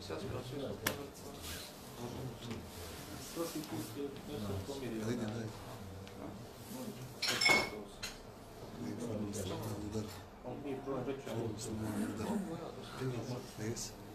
Сейчас працюю. Зайди, дай. Удар. Удар. Удар. Удар. Удар.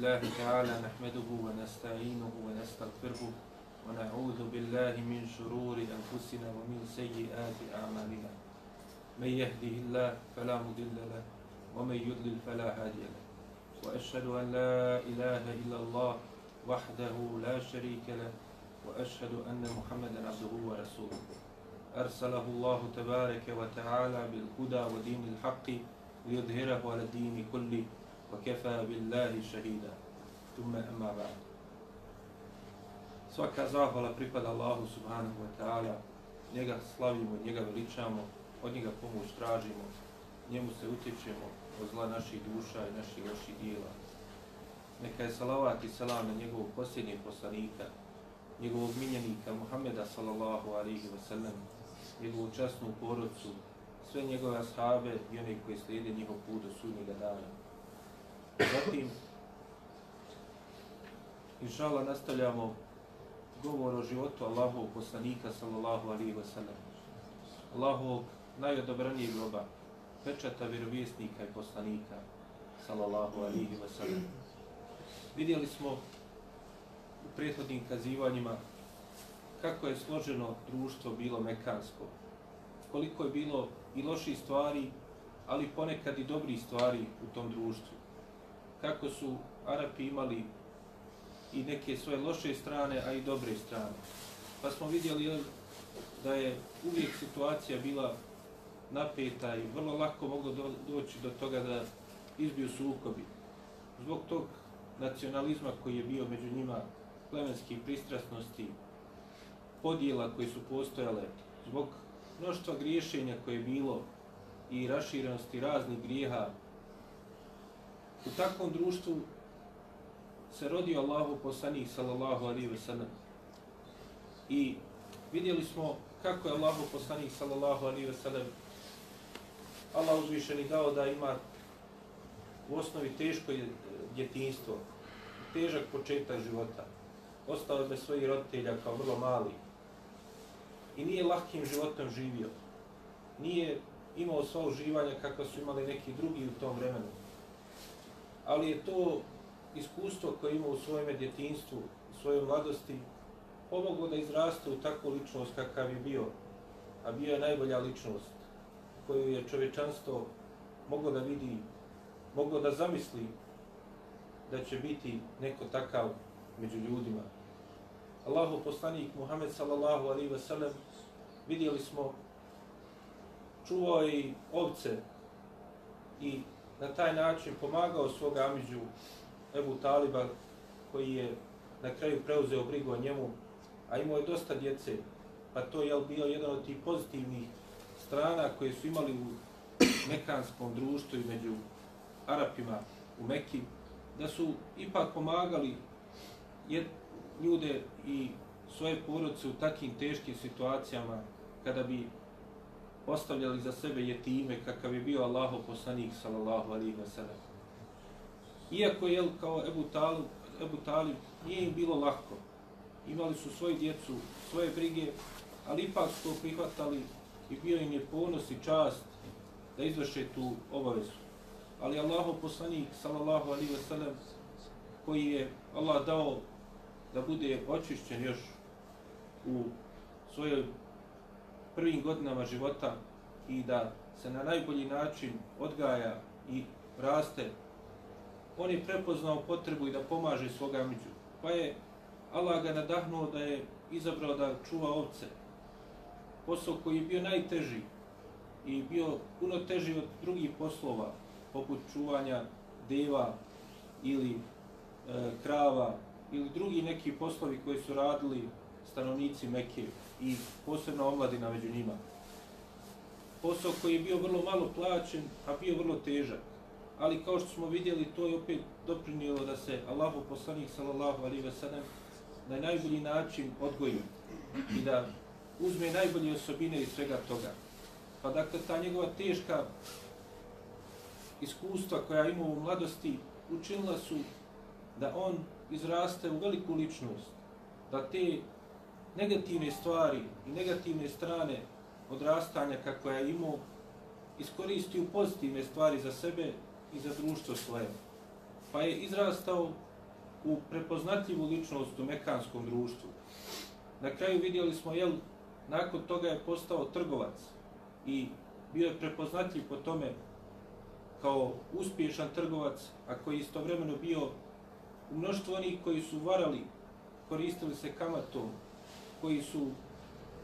الحمد لله تعالى نحمده ونستعينه ونستغفره ونعوذ بالله من شرور أنفسنا ومن سيئات أعمالنا. من يهده الله فلا مضل له ومن يضلل فلا هادي له. وأشهد أن لا إله إلا الله وحده لا شريك له وأشهد أن محمدا عبده ورسوله. أرسله الله تبارك وتعالى بالهدى ودين الحق ليظهره على الدين كله. وكفى بالله شهيدا ثم أما بعد Svaka zahvala pripada Allahu subhanahu wa ta'ala, njega slavimo, njega veličamo, od njega pomoć tražimo, njemu se utječemo od zla naših duša i naših loših dijela. Neka je salavat i salam na njegovog posljednjeg poslanika, njegovog miljenika Muhammeda sallallahu alaihi wa sallam, njegovu časnu porodcu, sve njegove ashabe i one koji slijede njihov put do sudnjega dana. Zatim, inšala, nastavljamo govor o životu Allahovog poslanika, sallallahu alihi wa sallam. Allahovog najodobranijeg groba, pečata vjerovjesnika i poslanika, sallallahu alihi wa sallam. Vidjeli smo u prethodnim kazivanjima kako je složeno društvo bilo mekansko, koliko je bilo i loših stvari, ali ponekad i dobrih stvari u tom društvu. Kako su Arapi imali i neke svoje loše strane, a i dobre strane. Pa smo vidjeli jel, da je uvijek situacija bila napeta i vrlo lako moglo do, doći do toga da izbiju sukobi. Zbog tog nacionalizma koji je bio među njima, plemenskih pristrasnosti, podjela koji su postojale, zbog mnoštva griješenja koje je bilo i raširenosti raznih grijeha, u takvom društvu se rodio Allahu poslanik sallallahu alaihi ve sellem. I vidjeli smo kako je Allahu poslanik sallallahu alaihi ve sellem Allah uzvišeni dao da ima u osnovi teško djetinstvo, težak početak života. Ostao je bez svojih roditelja kao vrlo mali. I nije lahkim životom živio. Nije imao sva uživanja kakva su imali neki drugi u tom vremenu. Ali je to iskustvo koje ima u svojem djetinstvu, u svojoj mladosti, pomoglo da izraste u takvu ličnost kakav je bio. A bio je najbolja ličnost koju je čovečanstvo moglo da vidi, moglo da zamisli da će biti neko takav među ljudima. Allahu poslanik Muhammed sallallahu alaihi ve sellem vidjeli smo čuvao i ovce i na taj način pomagao svog amiđu Ebu Taliba koji je na kraju preuzeo brigu o njemu, a imao je dosta djece, pa to je bio jedan od tih pozitivnih strana koje su imali u mekanskom društvu i među Arapima u Mekki, da su ipak pomagali jed, ljude i svoje porodce u takvim teškim situacijama kada bi ostavljali za sebe jetime kakav je bio Allaho poslanik sallallahu alaihi wa sallam. Iako je kao Ebu Talib, Ebu Talib nije im bilo lako. Imali su svoju djecu, svoje brige, ali ipak su to prihvatali i bio im je ponos i čast da izvrše tu obavezu. Ali Allaho poslanik sallallahu alaihi wa sallam koji je Allah dao da bude očišćen još u svojoj prvim godinama života i da se na najbolji način odgaja i raste on je prepoznao potrebu i da pomaže svoga miđu. Pa je Allah ga nadahnuo da je izabrao da čuva ovce. Posao koji je bio najteži i bio puno teži od drugih poslova, poput čuvanja deva ili e, krava ili drugi neki poslovi koji su radili stanovnici Mekke i posebno omladina među njima. Posao koji je bio vrlo malo plaćen, a bio vrlo težak. Ali kao što smo vidjeli, to je opet doprinijelo da se Allahu poslanik sallallahu alaihi ve sellem na najbolji način odgojio i da uzme najbolje osobine iz svega toga. Pa dakle, ta njegova teška iskustva koja ima u mladosti učinila su da on izraste u veliku ličnost, da te negativne stvari i negativne strane odrastanja kako je imao iskoristi u pozitivne stvari za sebe i za društvo svoje. Pa je izrastao u prepoznatljivu ličnost u mekanskom društvu. Na kraju vidjeli smo, jel, nakon toga je postao trgovac i bio je prepoznatljiv po tome kao uspješan trgovac, a koji istovremeno bio u mnoštvu onih koji su varali, koristili se kamatom, koji su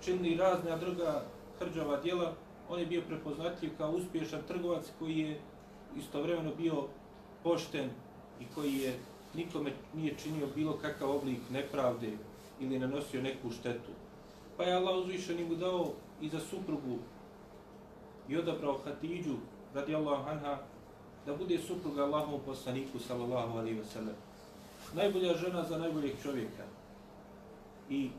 činili razne druga hrđava djela, on je bio prepoznatljiv kao uspješan trgovac koji je istovremeno bio pošten i koji je nikome nije činio bilo kakav oblik nepravde ili nanosio neku štetu. Pa je Allah uzvišen mu dao i za suprugu i odabrao Hatidju radi Allah anha da bude supruga Allahom poslaniku sallallahu alaihi wa sallam. Najbolja žena za najboljeg čovjeka. I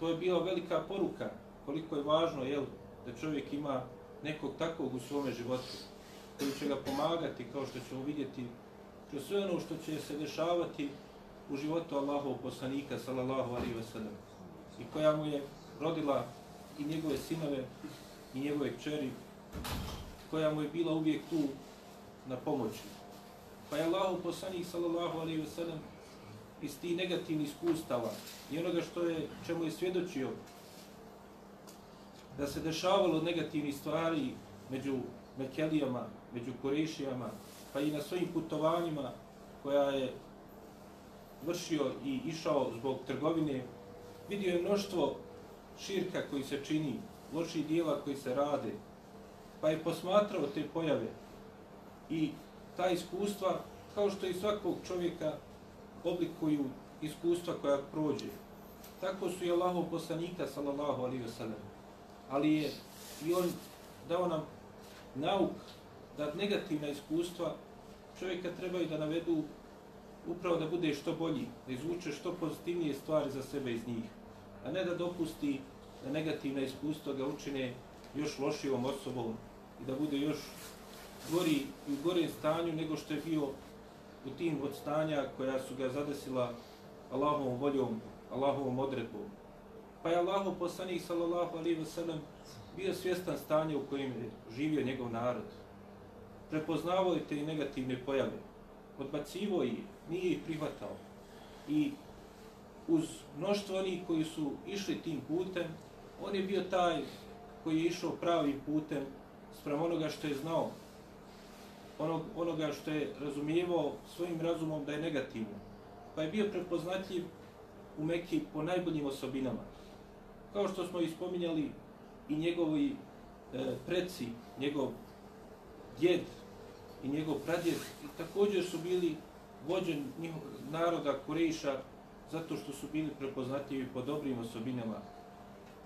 to je bila velika poruka koliko je važno jel, da čovjek ima nekog takvog u svome životu koji će ga pomagati kao što ćemo vidjeti kroz sve ono što će se dešavati u životu Allahov poslanika sallallahu alaihi wa sallam i koja mu je rodila i njegove sinove i njegove kćeri koja mu je bila uvijek tu na pomoći. Pa je Allahov poslanik sallallahu alaihi wa sallam iz tih negativnih iskustava i onoga što je, čemu je svjedočio da se dešavalo negativnih stvari među Mekelijama, među Korešijama, pa i na svojim putovanjima koja je vršio i išao zbog trgovine, vidio je mnoštvo širka koji se čini, loših dijela koji se rade, pa je posmatrao te pojave i ta iskustva, kao što i svakog čovjeka oblikuju iskustva koja prođe. Tako su i Allahov poslanika, sallallahu alaihi wasallam. Ali je i on dao nam nauk da negativna iskustva čovjeka trebaju da navedu upravo da bude što bolji, da izvuče što pozitivnije stvari za sebe iz njih, a ne da dopusti da negativna iskustva ga učine još lošijom osobom i da bude još gori i u gorem stanju nego što je bio u tim od stanja koja su ga zadesila Allahovom voljom, Allahovom odredbom. Pa je Allahov poslanik sallallahu alaihi wa sallam bio svjestan stanja u kojem je živio njegov narod. Prepoznavao je te negativne pojave. Odbacivo ih, nije ih prihvatao. I uz mnoštvo onih koji su išli tim putem, on je bio taj koji je išao pravim putem sprem onoga što je znao, onog, onoga što je razumijevao svojim razumom da je negativno. Pa je bio prepoznatljiv u Mekiji po najboljim osobinama. Kao što smo ispominjali, i njegovi e, preci, njegov djed i njegov pradjed i također su bili vođen njihov naroda Kureša zato što su bili prepoznatljivi po dobrim osobinama,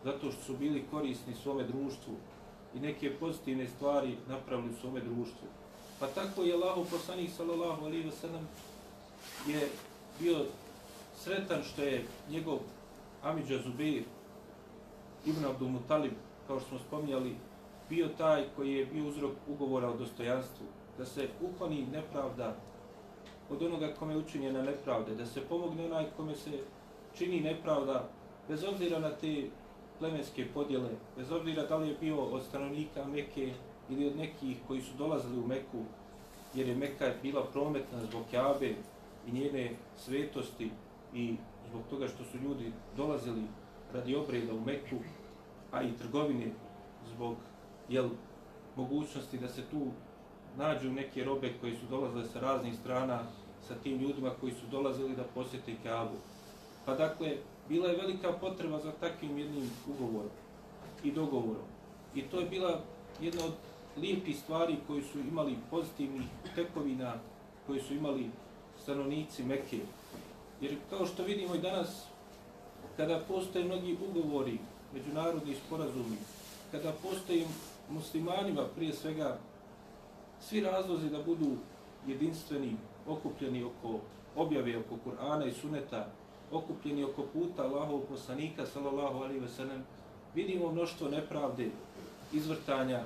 zato što su bili korisni svome društvu i neke pozitivne stvari napravili u svome društvu. Pa tako je Allahu poslanik sallallahu alejhi ve sellem je bio sretan što je njegov Amidža Zubeir Ibn Abdul Mutalib kao što smo spominjali, bio taj koji je bio uzrok ugovora o dostojanstvu, da se ukloni nepravda od onoga kome je učinjena nepravda, da se pomogne onaj kome se čini nepravda, bez obzira na te plemenske podjele, bez obzira da li je bio od stanovnika Meke ili od nekih koji su dolazili u Meku, jer je Meka bila prometna zbog Kabe i njene svetosti i zbog toga što su ljudi dolazili radi obreda u Meku, a i trgovine zbog jel, mogućnosti da se tu nađu neke robe koje su dolazile sa raznih strana sa tim ljudima koji su dolazili da posjete Kaabu. Pa dakle, bila je velika potreba za takvim jednim ugovorom i dogovorom. I to je bila jedna od lijepi stvari koji su imali pozitivnih tekovina, koji su imali stanovnici Mekke. Jer kao što vidimo i danas, kada postoje mnogi ugovori, međunarodni sporazumi, kada postoje muslimanima prije svega svi razlozi da budu jedinstveni, okupljeni oko objave oko Kur'ana i Suneta, okupljeni oko puta Allahov poslanika, sallallahu alaihi ve sellem, vidimo mnoštvo nepravde, izvrtanja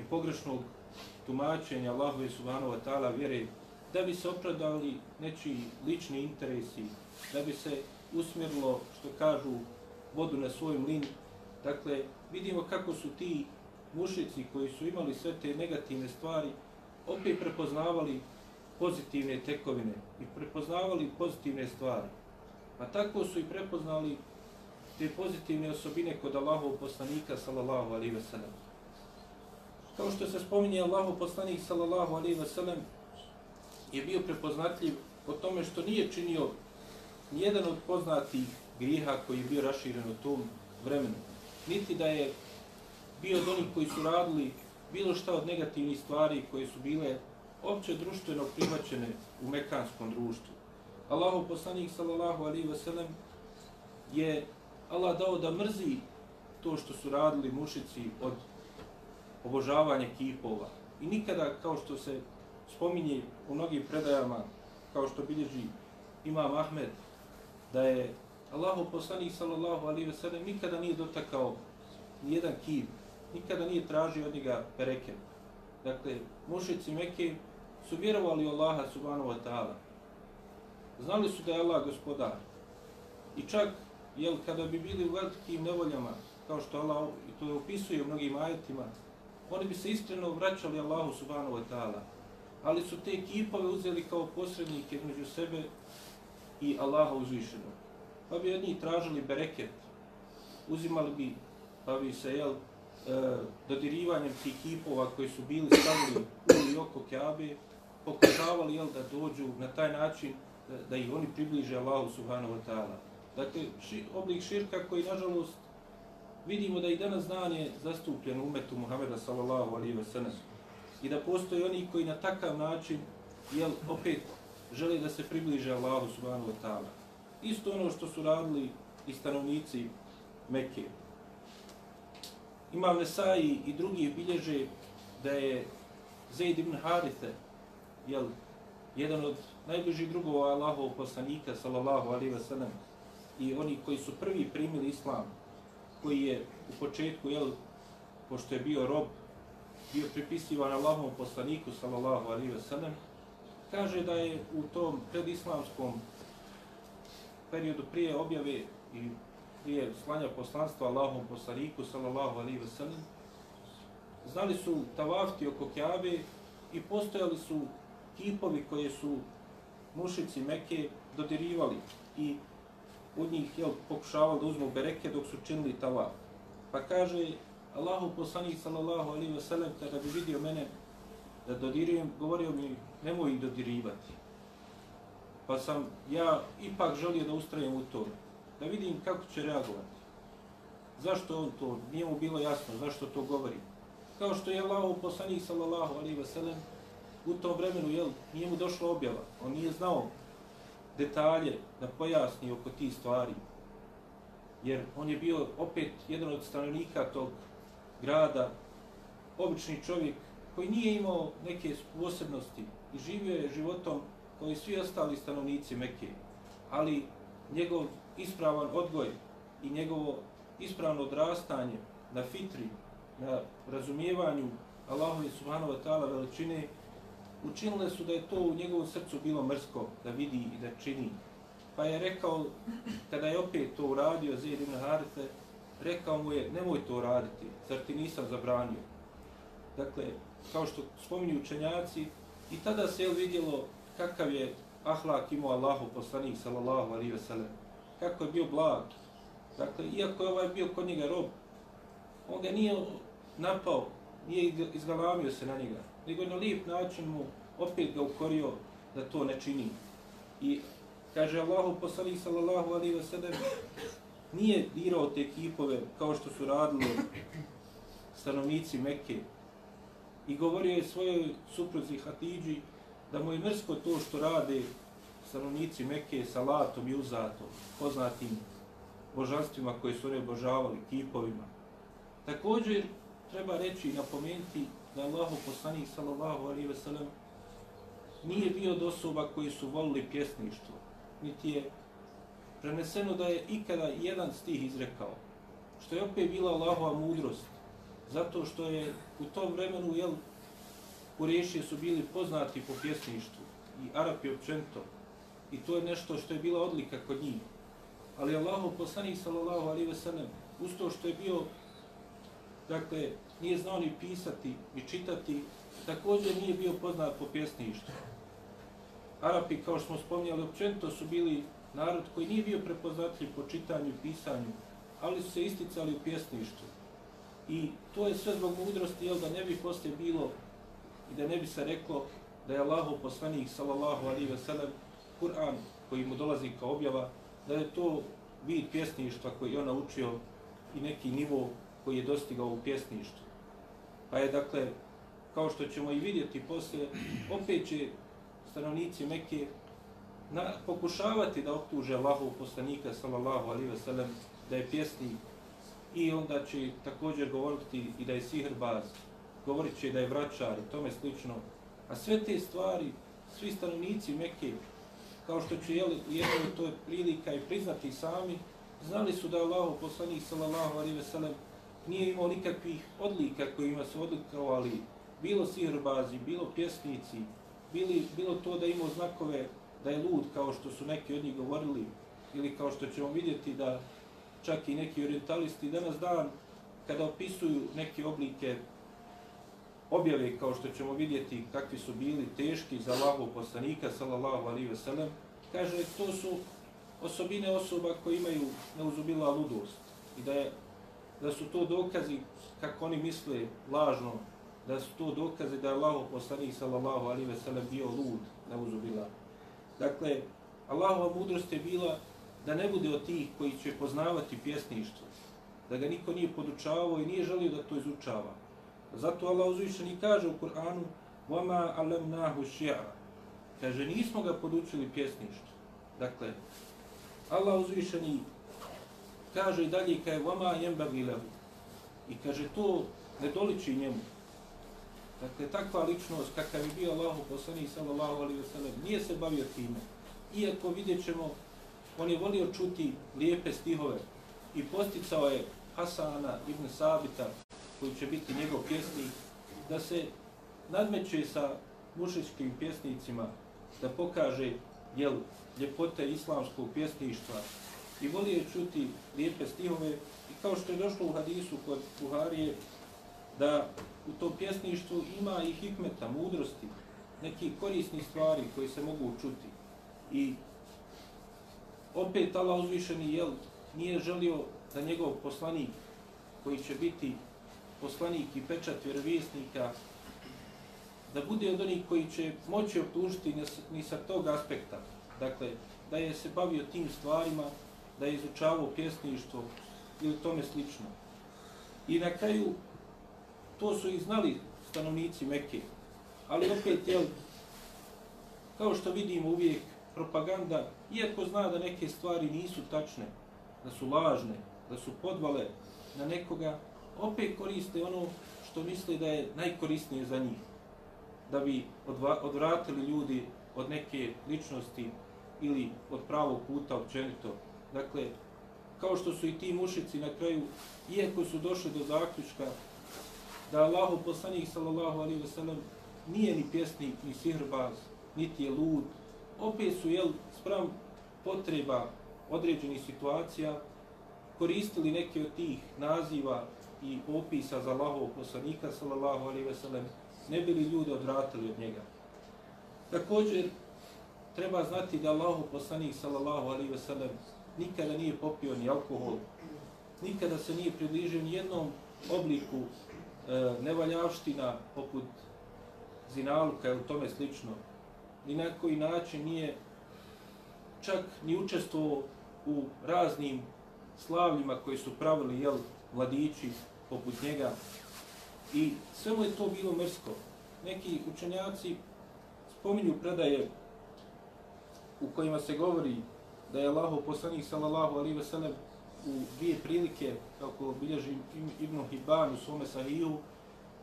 i pogrešnog tumačenja Allahove subhanahu wa ta'ala vjere, da bi se opravdali nečiji lični interesi, da bi se usmjerilo, što kažu, vodu na svoj mlin. Dakle, vidimo kako su ti mušici koji su imali sve te negativne stvari, opet prepoznavali pozitivne tekovine i prepoznavali pozitivne stvari. Pa tako su i prepoznali te pozitivne osobine kod Allahov poslanika sallallahu alaihi ve sellem. Kao što se spominje Allahu poslanik sallallahu alaihi ve sellem je bio prepoznatljiv po tome što nije činio nijedan od poznatih grijeha koji je bio raširen u tom vremenu. Niti da je bio od onih koji su radili bilo šta od negativnih stvari koje su bile opće društveno prihvaćene u mekanskom društvu. Allahu poslanik sallallahu alaihi ve sellem je Allah dao da mrzi to što su radili mušici od obožavanje kipova. I nikada, kao što se spominje u mnogim predajama, kao što bilježi Imam Ahmed, da je Allahu poslanik sallallahu alaihi ve sellem nikada nije dotakao nijedan kip, nikada nije tražio od njega pereke. Dakle, mušici Mekke su vjerovali Allaha subhanahu wa ta'ala. Znali su da je Allah gospodar. I čak, jel, kada bi bili u velikim nevoljama, kao što Allah i to opisuje u mnogim ajetima, oni bi se iskreno vraćali Allahu subhanahu wa ta'ala. Ali su te kipove uzeli kao posrednike među sebe i Allaha uzvišenog. Pa bi od njih tražili bereket, uzimali bi, pa bi se, jel, e, dodirivanjem tih kipova koji su bili stavili u i oko Kaabe, pokušavali jel, da dođu na taj način da, da ih oni približe Allahu subhanahu wa ta'ala. Dakle, ši, oblik širka koji, nažalost, vidimo da i danas znanje je u umetu Muhameda sallallahu alaihi wa sallam. I da postoje oni koji na takav način, jel, opet, žele da se približe Allahu subhanahu wa ta'ala. Isto ono što su radili i stanovnici Mekke. Imam Nesai i drugi bilježe da je Zaid ibn Harithe, jel, jedan od najbližih drugova Allahov poslanika, sallallahu alaihi wa sallam, i oni koji su prvi primili islam, koji je u početku, jel, pošto je bio rob, bio pripisivan Allahovom poslaniku, sallallahu alaihi wa sallam, kaže da je u tom predislamskom periodu prije objave i prije slanja poslanstva Allahom poslaniku, sallallahu alaihi wa sallam, znali su tavafti oko Kjabe i postojali su kipovi koje su mušici Mekke dodirivali i od njih jel, pokušavali da uzmu bereke dok su činili tavaf. Pa kaže Allahu poslanik sallallahu alaihi wasallam kada bi vidio mene da dodirujem, govorio mi nemoj ih dodirivati. Pa sam ja ipak želio da ustrajem u to, da vidim kako će reagovati. Zašto on to, nije mu bilo jasno, zašto to govori. Kao što je Allahu poslanik sallallahu alaihi wasallam u tom vremenu, jel, nije mu došla objava. On nije znao detalje da pojasni oko ti stvari. Jer on je bio opet jedan od stanovnika tog grada, obični čovjek koji nije imao neke posebnosti i živio je životom koji svi ostali stanovnici Mekke. Ali njegov ispravan odgoj i njegovo ispravno odrastanje na fitri, na razumijevanju Allahove subhanahu wa ta'ala veličine, učinile su da je to u njegovom srcu bilo mrsko, da vidi i da čini. Pa je rekao, kada je opet to uradio, Zed ibn Harife, rekao mu je, nemoj to raditi, zar ti nisam zabranio. Dakle, kao što spominju učenjaci, i tada se je vidjelo kakav je ahlak imao Allahu poslanik, sallallahu alaihi veselem, kako je bio blag. Dakle, iako je ovaj bio kod njega rob, on ga nije napao, nije izgalamio se na njega, nego na lijep način mu opet ga ukorio da to ne čini. I kaže Allahu poslanik sallallahu alaihi ve sellem nije dirao te kipove kao što su radili stanovnici Mekke i govorio je svojoj supruzi Hatidži da mu je mrsko to što rade stanovnici Mekke sa latom i uzatom, poznatim božanstvima koje su oni obožavali, kipovima. Također treba reći i napomenuti da Allahu poslanik sallallahu alaihi ve sellem nije bio od osoba koji su volili pjesništvo, niti je preneseno da je ikada jedan stih izrekao, što je opet bila Allahova mudrost, zato što je u tom vremenu, jel, Kurešije su bili poznati po pjesništvu i Arapi općento, i to je nešto što je bila odlika kod njih. Ali Allahu poslanik sallallahu alaihi ve sellem usto što je bio dakle nije znao ni pisati ni čitati, također nije bio poznat po pjesništvu. Arapi, kao što smo spomnjali, općenito su bili narod koji nije bio prepoznatljiv po čitanju i pisanju, ali su se isticali u pjesništvu. I to je sve zbog mudrosti, jel da ne bi poslije bilo i da ne bi se reklo da je Allahu poslanik, sallallahu alihi veselem, Kur'an koji mu dolazi kao objava, da je to vid pjesništva koji je on naučio i neki nivo koji je dostigao u pjesništvu. Pa je dakle, kao što ćemo i vidjeti poslije, opet će stanovnici Mekke na, pokušavati da optuže Allahov poslanika sallallahu alaihi ve sellem da je pjesnik i onda će također govoriti i da je sihrbaz, govorit će da je vraćar i tome slično. A sve te stvari, svi stanovnici Mekke, kao što će jeli, jedno to je prilika i priznati sami, znali su da je Allahov poslanik sallallahu alaihi ve sellem nije imao nikakvih odlika kojima su odlikovali bilo sirbazi, bilo pjesnici, bili, bilo to da imao znakove da je lud kao što su neki od njih govorili ili kao što ćemo vidjeti da čak i neki orientalisti danas dan kada opisuju neke oblike objave kao što ćemo vidjeti kakvi su bili teški za Allahov poslanika sallallahu alejhi ve sellem kaže to su osobine osoba koji imaju neuzubila ludost i da je da su to dokazi kako oni misle lažno da su to dokaze da je Allahov poslanik sallallahu alejhi ve sellem bio lud neuzubila dakle Allahova mudrost je bila da ne bude od tih koji će poznavati pjesništvo da ga niko nije podučavao i nije želio da to izučava Zato Allah uzvišen i kaže u Kur'anu وَمَا عَلَمْنَاهُ شِعَرَ Kaže, nismo ga podučili pjesništvu. Dakle, Allah uzvišen i kaže dalje kaj je vama jemba gilevu. I kaže to ne doliči njemu. Dakle, takva ličnost kakav je bio Allah u poslani sallallahu alaihi wa sallam, nije se bavio time. Iako vidjet ćemo, on je volio čuti lijepe stihove i posticao je Hasana ibn Sabita, koji će biti njegov pjesnik, da se nadmeće sa mušičkim pjesnicima, da pokaže jel, ljepote islamskog pjesništva, i volio je čuti lijepe stihove i kao što je došlo u hadisu kod Buharije, da u tom pjesništvu ima i hikmeta, mudrosti, neki korisni stvari koji se mogu čuti. I opet Allah uzvišeni jel, nije želio da njegov poslanik koji će biti poslanik i pečat vjerovjesnika, da bude od onih koji će moći optužiti ni sa tog aspekta. Dakle, da je se bavio tim stvarima, da je izučavao pjesništvo ili tome slično. I na kraju, to su i znali stanovnici Mekke. Ali opet, jel, kao što vidimo uvijek, propaganda, iako zna da neke stvari nisu tačne, da su lažne, da su podvale na nekoga, opet koriste ono što misle da je najkorisnije za njih. Da bi odvratili ljudi od neke ličnosti ili od pravog puta općenito. Dakle, kao što su i ti mušici na kraju, iako su došli do zaključka da Allahu poslanik sallallahu alaihi ve sellem nije ni pjesnik, ni sihrbaz, niti je lud, opet su, jel, sprem potreba određenih situacija, koristili neke od tih naziva i opisa za Allahov poslanika sallallahu alejhi ve sellem ne bili ljudi odvratili od njega. Također treba znati da Allahov poslanik sallallahu alejhi ve sellem nikada nije popio ni alkohol, nikada se nije približio ni jednom obliku e, nevaljavština poput zinaluka ili tome slično. ni na koji način nije čak ni učestvovao u raznim slavljima koji su pravili jel, vladići poput njega. I sve mu je to bilo mrsko. Neki učenjaci spominju predaje u kojima se govori da je Allahu poslanik sallallahu alaihi ve sellem u dvije prilike, kako bilježi Ibn Hibban u svome sahiju,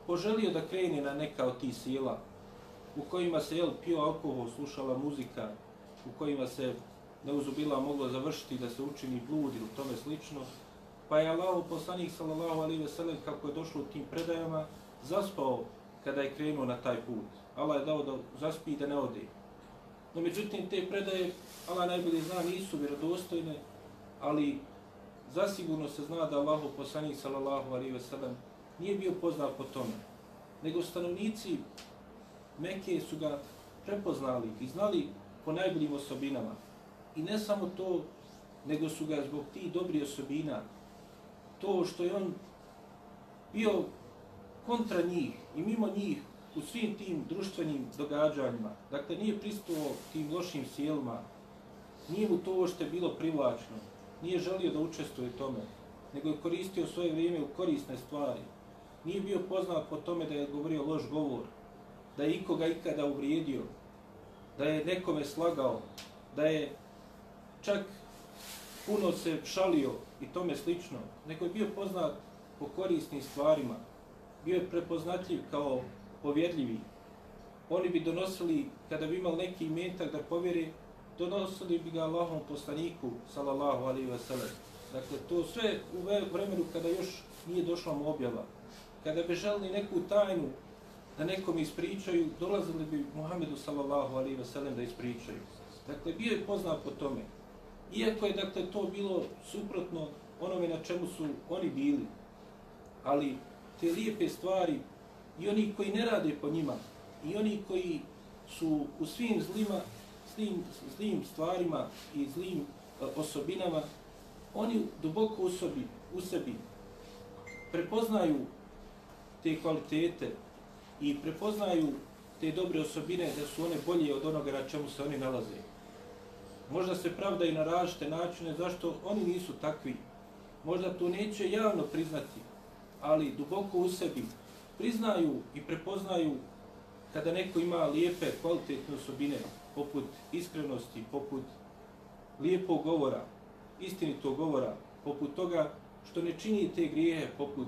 poželio da krene na neka od tih sila u kojima se jel, pio alkohol, slušala muzika, u kojima se neuzubila moglo završiti da se učini blud ili tome slično, pa je Allahu poslanik sallallahu alaihi ve sellem kako je došlo u tim predajama zaspao kada je krenuo na taj put. Allah je dao da zaspi i da ne ode. No međutim, te predaje, Allah najbolje zna, nisu vjerodostojne, ali zasigurno se zna da Allahu poslanik sallallahu alaihi ve sellem nije bio poznat po tome. Nego stanovnici Mekke su ga prepoznali i znali po najboljim osobinama. I ne samo to, nego su ga zbog tih dobrih osobina, to što je on bio kontra njih i mimo njih u svim tim društvenim događanjima, dakle nije pristuo tim lošim sjelima, nije mu to što je bilo privlačno, nije želio da učestvuje tome, nego je koristio svoje vrijeme u korisne stvari, nije bio poznat po tome da je govorio loš govor, da je ikoga ikada uvrijedio, da je nekome slagao, da je čak puno se šalio i tome slično, nego je bio poznat po korisnim stvarima, bio je prepoznatljiv kao povjerljivi. Oni bi donosili, kada bi imali neki imetak da povjeri, donosili bi ga Allahom poslaniku, salallahu alaihi wasallam. Dakle, to sve u vremenu kada još nije došla mu objava. Kada bi želili neku tajnu da nekom ispričaju, dolazili bi Muhammedu sallallahu alaihi wasallam da ispričaju. Dakle, bio je poznat po tome. Iako je dakle, to bilo suprotno onome na čemu su oni bili, ali te lijepe stvari i oni koji ne rade po njima i oni koji su u svim zlima, zlim, zlim stvarima i zlim e, osobinama, oni duboko u sebi, u sebi prepoznaju te kvalitete i prepoznaju te dobre osobine da su one bolje od onoga na čemu se oni nalaze. Možda se pravdaju na različite načine zašto oni nisu takvi. Možda to neće javno priznati, ali duboko u sebi priznaju i prepoznaju kada neko ima lijepe, kvalitetne osobine, poput iskrenosti, poput lijepog govora, istinitog govora, poput toga što ne čini te grijehe, poput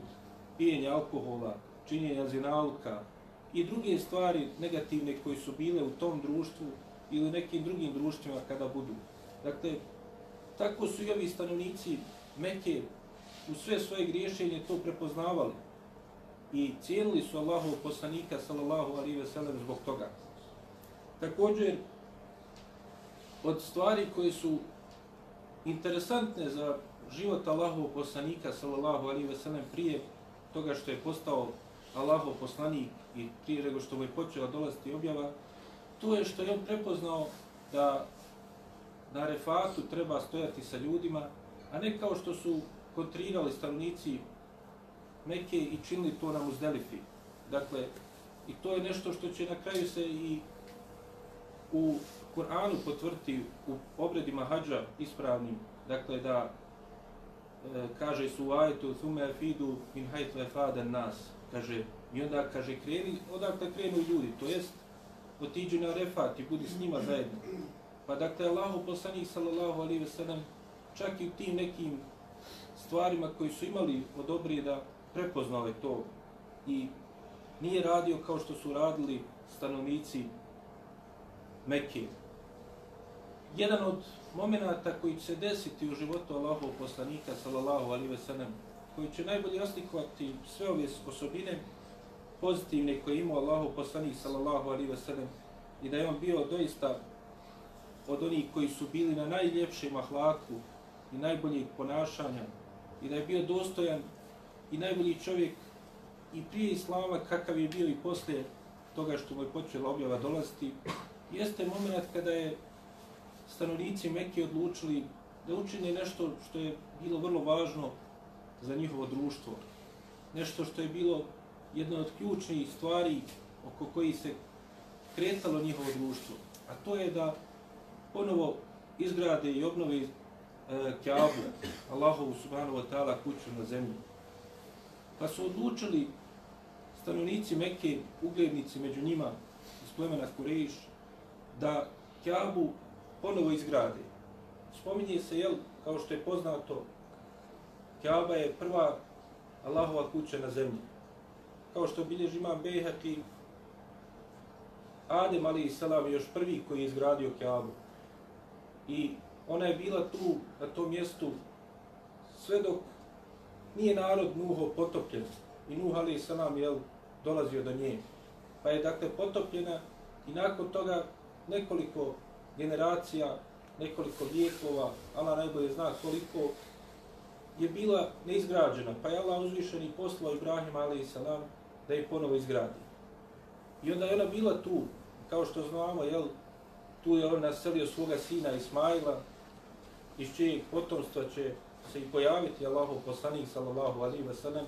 pijenja alkohola, činjenja zinaluka i druge stvari negativne koje su bile u tom društvu ili nekim drugim društvima kada budu. Dakle, tako su i ovi stanovnici Mekke u sve svoje griješenje to prepoznavali i cijenili su Allahov poslanika sallallahu alaihi ve sellem zbog toga. Također, od stvari koje su interesantne za život Allahov poslanika sallallahu alaihi ve sellem prije toga što je postao Allahov poslanik i prije nego što mu je počela dolaziti objava, to je što je on prepoznao da na refatu treba stojati sa ljudima, a ne kao što su kontrirali stanovnici Mekke i činili to na Muzdelifi. Dakle, i to je nešto što će na kraju se i u Kur'anu potvrti u obredima hađa ispravnim, dakle da e, kaže su u ajetu thume fidu min hajtu efaden nas, kaže, i onda kaže kreni, odakle krenu ljudi, to jest otiđi na refat i budi s njima zajedno. Pa dakle, Allahu poslanik sallallahu alaihi ve sellem čak i u tim nekim stvarima koji su imali od da prepoznali to i nije radio kao što su radili stanovnici Mekke. Jedan od momenata koji će se desiti u životu Allahov poslanika sallallahu alaihi ve sellem koji će najbolje oslikovati sve ove osobine pozitivne koje ima Allahov poslanik sallallahu alaihi ve sellem i da je on bio doista od onih koji su bili na najljepšem ahlaku i najboljih ponašanja i da je bio dostojan i najbolji čovjek i prije Islama kakav je bio i posle toga što mu je počela objava dolaziti, jeste moment kada je stanovnici Mekke odlučili da učine nešto što je bilo vrlo važno za njihovo društvo. Nešto što je bilo jedna od ključnih stvari oko koji se kretalo njihovo društvo. a to je da ponovo izgrade i obnove e, Kaabu, Allahovu subhanahu wa ta'ala kuću na zemlji. Pa su odlučili stanovnici Mekke, uglednici među njima iz plemena Kurejiš, da Kjabu ponovo izgrade. Spominje se, jel, kao što je poznato, Kjaba je prva Allahova kuća na zemlji. Kao što bilježi imam Bejhati, Adem ali salam je još prvi koji je izgradio Kjabu. I ona je bila tu, na tom mjestu, sve dok nije narod Nuho potopljen. I Nuh ali salam je dolazio do nje. Pa je dakle potopljena i nakon toga nekoliko generacija, nekoliko vijekova, Allah najbolje zna koliko, je bila neizgrađena. Pa je Allah uzvišen i poslao Ibrahim ali salam da je ponovo izgradi. I onda je ona bila tu, kao što znamo, jel, tu je on naselio svoga sina Ismaila, iz čijeg potomstva će se i pojaviti Allahu poslanik sallallahu alaihi wa sallam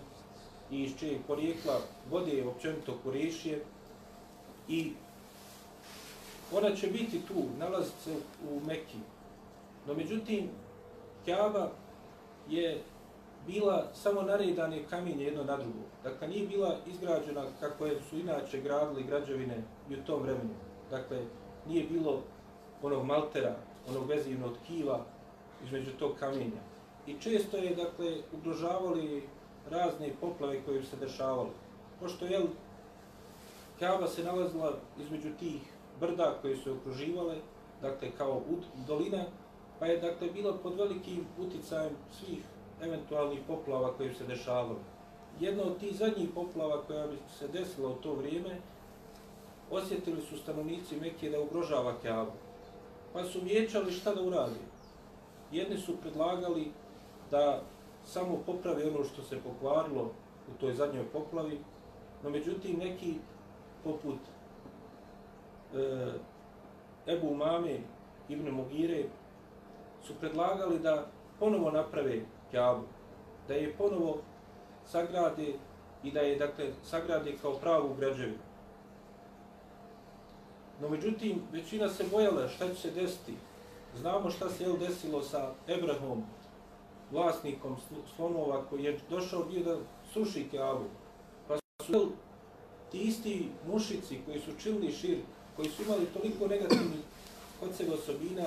i iz čijeg porijekla vode općenito Kurešije i ona će biti tu, nalazi se u Mekki. No međutim, Kaaba je bila samo naredane kamenje jedno na drugo. Dakle, nije bila izgrađena kako je su inače gradili građevine i u tom vremenu. Dakle, nije bilo onog maltera, onog vezivnog tkiva između tog kamenja. I često je, dakle, ugrožavali razne poplave koje se dešavale. Pošto, jel, Kaaba se nalazila između tih brda koje su okruživale, dakle, kao dolina, pa je, dakle, bila pod velikim uticajem svih eventualnih poplava koje se dešavale. Jedno od tih zadnjih poplava koja bi se desila u to vrijeme, osjetili su stanovnici Mekije da ugrožava Kaabu. Pa su vječali šta da uradi. Jedni su predlagali da samo popravi ono što se pokvarilo u toj zadnjoj poplavi, no međutim neki poput e, Ebu Umame, Ibn Mugire su predlagali da ponovo naprave Kjabu, da je ponovo sagrade i da je dakle sagrade kao pravu građevinu. No međutim, većina se bojala šta će se desiti. Znamo šta se je desilo sa Ebrahom, vlasnikom slonova koji je došao bio da suši Kaabu. Pa su ti isti mušici koji su čili šir, koji su imali toliko negativnih kod sebe osobina,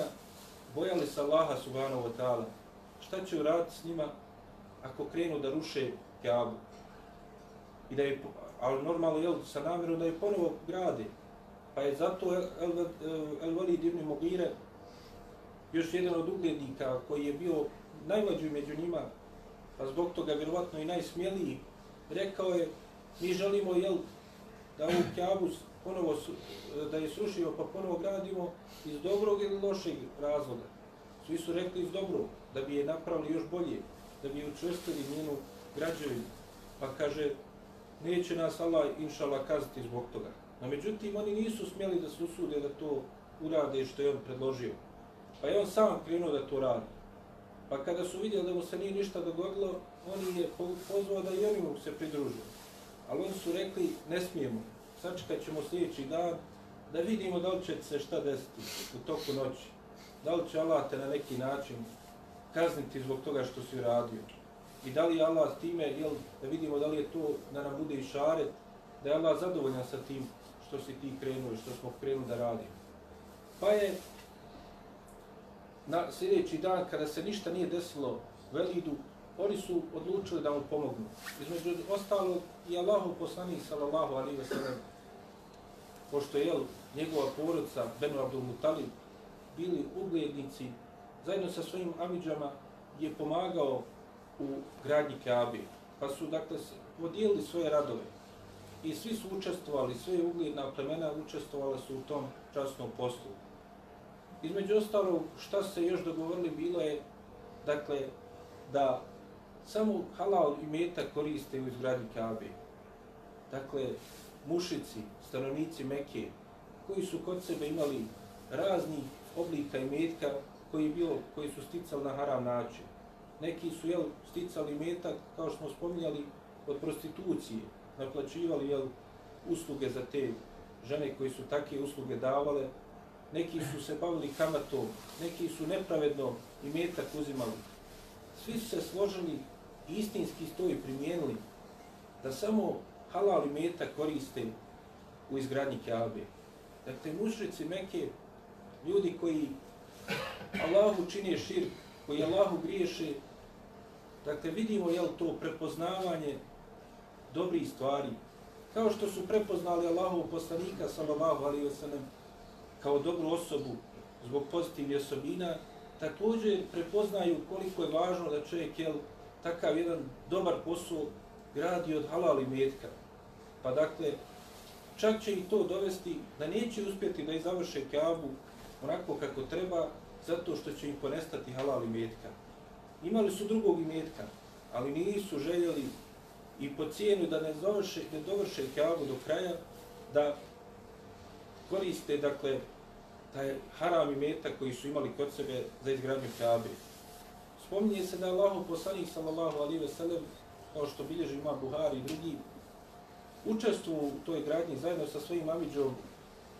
bojali se Allaha subhanahu wa ta'ala šta će uraditi s njima ako krenu da ruše Kaabu? I da je, ali normalno, je sa namjerom da je ponovo grade. Pa je zato El-Walid ibn Mogire, još jedan od uglednika koji je bio najmlađi među njima, pa zbog toga vjerovatno i najsmjeliji, rekao je, mi želimo, jel, da ovu Kaabu ponovo, da je srušimo pa ponovo gradimo iz dobrog ili lošeg razloga. Svi su rekli iz dobrog da bi je napravili još bolje, da bi učvrstili njenu građevinu. Pa kaže, neće nas Allah inšala kazati zbog toga. No međutim, oni nisu smjeli da se usude da to urade što je on predložio. Pa je on sam krenuo da to radi. Pa kada su vidjeli da mu se nije ništa dogodilo, oni je pozvao da i oni mu se pridružu. Ali oni su rekli, ne smijemo, sačekat ćemo sljedeći dan da vidimo da li će se šta desiti u toku noći. Da li će Allah te na neki način kazniti zbog toga što si radio. I da li Allah time, jel, da vidimo da li je to da nam bude i šaret, da je Allah zadovoljan sa tim što si ti krenuo i što smo krenuli da radimo. Pa je na sljedeći dan, kada se ništa nije desilo Velidu, oni su odlučili da mu pomognu. Između ostalog i Allahu poslanik sallallahu alaihi wa sallam, pošto je njegova porodica, Benu Abdul Mutalib, bili uglednici zajedno sa svojim amidžama je pomagao u gradnji Kaabe. Pa su, dakle, podijelili svoje radove. I svi su učestvovali, sve ugledna plemena učestvovala su u tom časnom poslu. Između ostalog, šta se još dogovorili, bilo je, dakle, da samo halal i meta koriste u izgradnji Kaabe. Dakle, mušici, stanovnici Mekke, koji su kod sebe imali raznih oblika i metka, koji, bio, koji su sticali na haram način. Neki su jel, sticali metak, kao što smo spominjali, od prostitucije, naplaćivali jel, usluge za te žene koji su takve usluge davale neki su se bavili kamatom, neki su nepravedno i metak uzimali. Svi su se složili i istinski stoji primijenili da samo halal i metak koriste u izgradnji Kjabe. Dakle, mušrici Mekke, ljudi koji Allahu čine širk, koji Allahu griješe, dakle, vidimo je to prepoznavanje dobrih stvari, kao što su prepoznali Allahov poslanika, sallallahu alaihi wa sallam, kao dobru osobu zbog pozitivnih osobina, također prepoznaju koliko je važno da čovjek jel, takav jedan dobar posao gradi od halal i metka. Pa dakle, čak će i to dovesti da neće uspjeti da završe kabu onako kako treba, zato što će im ponestati halal i metka. Imali su drugog imetka, ali nisu željeli i po cijenu da ne završe, ne dovrše kabu do kraja, da koriste, dakle, taj haram i meta koji su imali kod sebe za izgradnju Kabe. Spominje se da Allahu poslanik sallallahu alaihi ve sellem, kao što bilježi ima Buhari i drugi, učestvu u toj gradnji zajedno sa svojim Amidžom,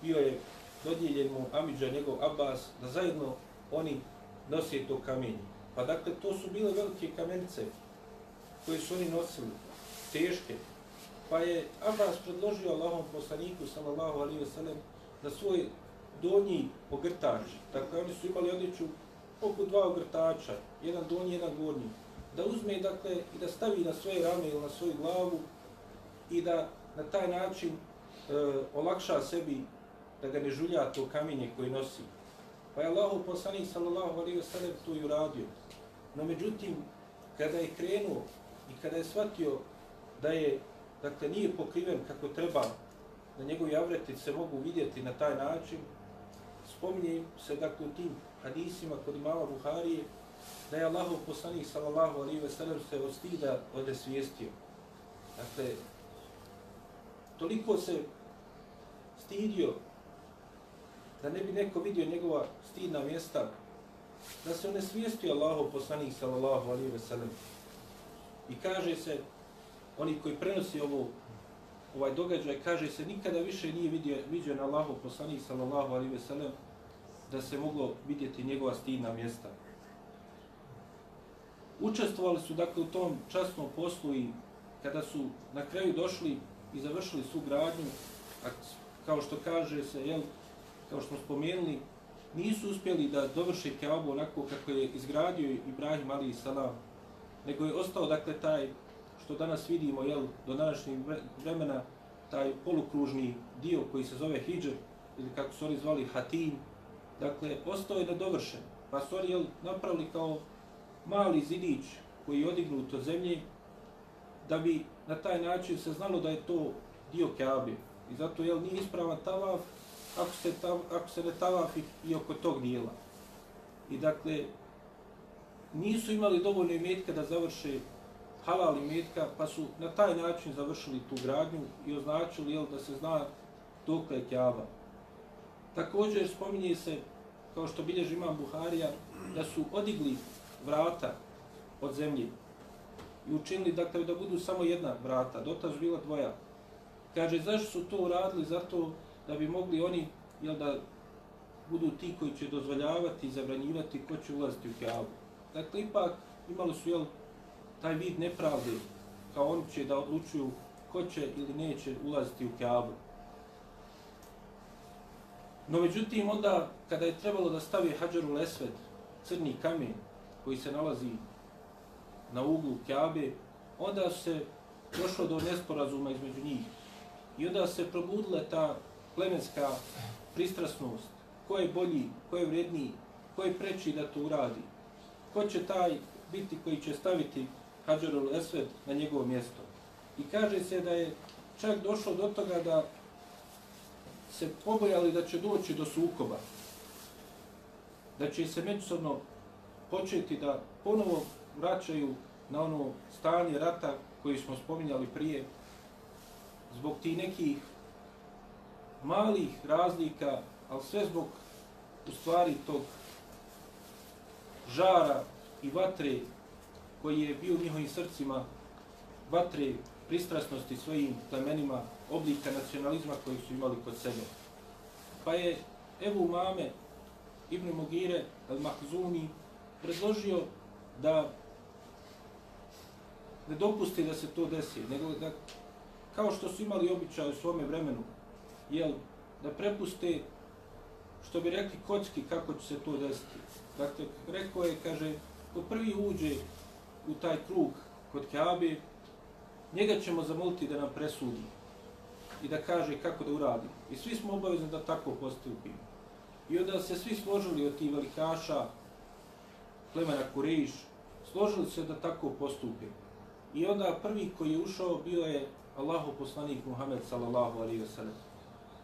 bio je dodijeljen mu Amidža, njegov Abbas, da zajedno oni nosi to kamenje. Pa dakle, to su bile velike kamenice koje su oni nosili, teške. Pa je Abbas predložio Allahom poslaniku, sallallahu alaihi ve sellem, da svoj donji ogrtač. Dakle, oni su imali odjeću oko dva ogrtača, jedan donji, jedan gornji. Da uzme, dakle, i da stavi na svoje rame ili na svoju glavu i da na taj način e, olakša sebi da ga ne žulja to kamenje koje nosi. Pa je Allahu poslanik sallallahu alaihi wa sallam to i uradio. No međutim, kada je krenuo i kada je shvatio da je, dakle, nije pokriven kako treba, da njegovi avreti se mogu vidjeti na taj način, spominje se dakle u tim hadisima kod imama Buharije da je Allahov poslanik sallallahu alaihi ve sellem se od stida odesvijestio. Dakle, toliko se stidio da ne bi neko vidio njegova stidna mjesta, da se on svijestio Allahov poslanik sallallahu alaihi ve sellem. I kaže se, oni koji prenosi ovo ovaj događaj, kaže se, nikada više nije vidio, vidio na Allahov poslanik sallallahu alaihi ve sellem da se moglo vidjeti njegova stidna mjesta. Učestvovali su dakle u tom časnom poslu i kada su na kraju došli i završili su gradnju, a kao što kaže se, jel, kao što smo spomenuli, nisu uspjeli da dovrše Kaabu onako kako je izgradio Ibrahim ali salam, nego je ostao dakle taj što danas vidimo jel, do današnjeg vremena, taj polukružni dio koji se zove Hidžer, ili kako su oni zvali Hatim, dakle, ostao je nedovršen. Pa su oni jel, napravili kao mali zidić koji je odignut od zemlje, da bi na taj način se znalo da je to dio Kaabe. I zato jel, nije ispravan tavaf ako se, tav, ako se ne tavafi i oko tog dijela. I dakle, nisu imali dovoljno imetka da završe halal imetka, pa su na taj način završili tu gradnju i označili jel, da se zna dok je Kjaba. Također spominje se, kao što bilježi imam Buharija, da su odigli vrata od zemlje i učinili dakle, da budu samo jedna vrata, dotaž bila dvoja. Kaže, zašto su to uradili? Zato da bi mogli oni jel, da budu ti koji će dozvoljavati i zabranjivati ko će ulaziti u Kjavu. Dakle, ipak imali su jel, taj vid nepravde, kao oni će da odlučuju ko će ili neće ulaziti u Kjavu. No međutim, onda kada je trebalo da stavi Hadžaru Lesved, crni kamen koji se nalazi na uglu Kjabe, onda se došlo do nesporazuma između njih. I onda se probudila ta plemenska pristrasnost. Ko je bolji, ko je vredniji, ko je preči da to uradi. Ko će taj biti koji će staviti Hadžarul Esved na njegovo mjesto. I kaže se da je čak došlo do toga da se pobojali da će doći do sukoba, da će se međusobno početi da ponovo vraćaju na ono stanje rata koji smo spominjali prije, zbog ti nekih malih razlika, ali sve zbog u stvari tog žara i vatre koji je bio u njihovim srcima, vatre pristrasnosti svojim plemenima, oblika nacionalizma koji su imali kod sebe. Pa je Ebu Mame Ibn Mugire al-Mahzumi predložio da ne dopusti da se to desi, nego da, kao što su imali običaj u svome vremenu, jel, da prepuste, što bi rekli kocki, kako će se to desiti. Dakle, rekao je, kaže, ko prvi uđe u taj krug kod Keabe, njega ćemo zamoliti da nam presudi i da kaže kako da uradi. I svi smo obavezni da tako postupimo. I onda se svi složili od tih velikaša, plemena Kurejiš, složili se da tako postupe. I onda prvi koji je ušao bio je Allahu poslanik Muhammed sallallahu alaihi wa sallam.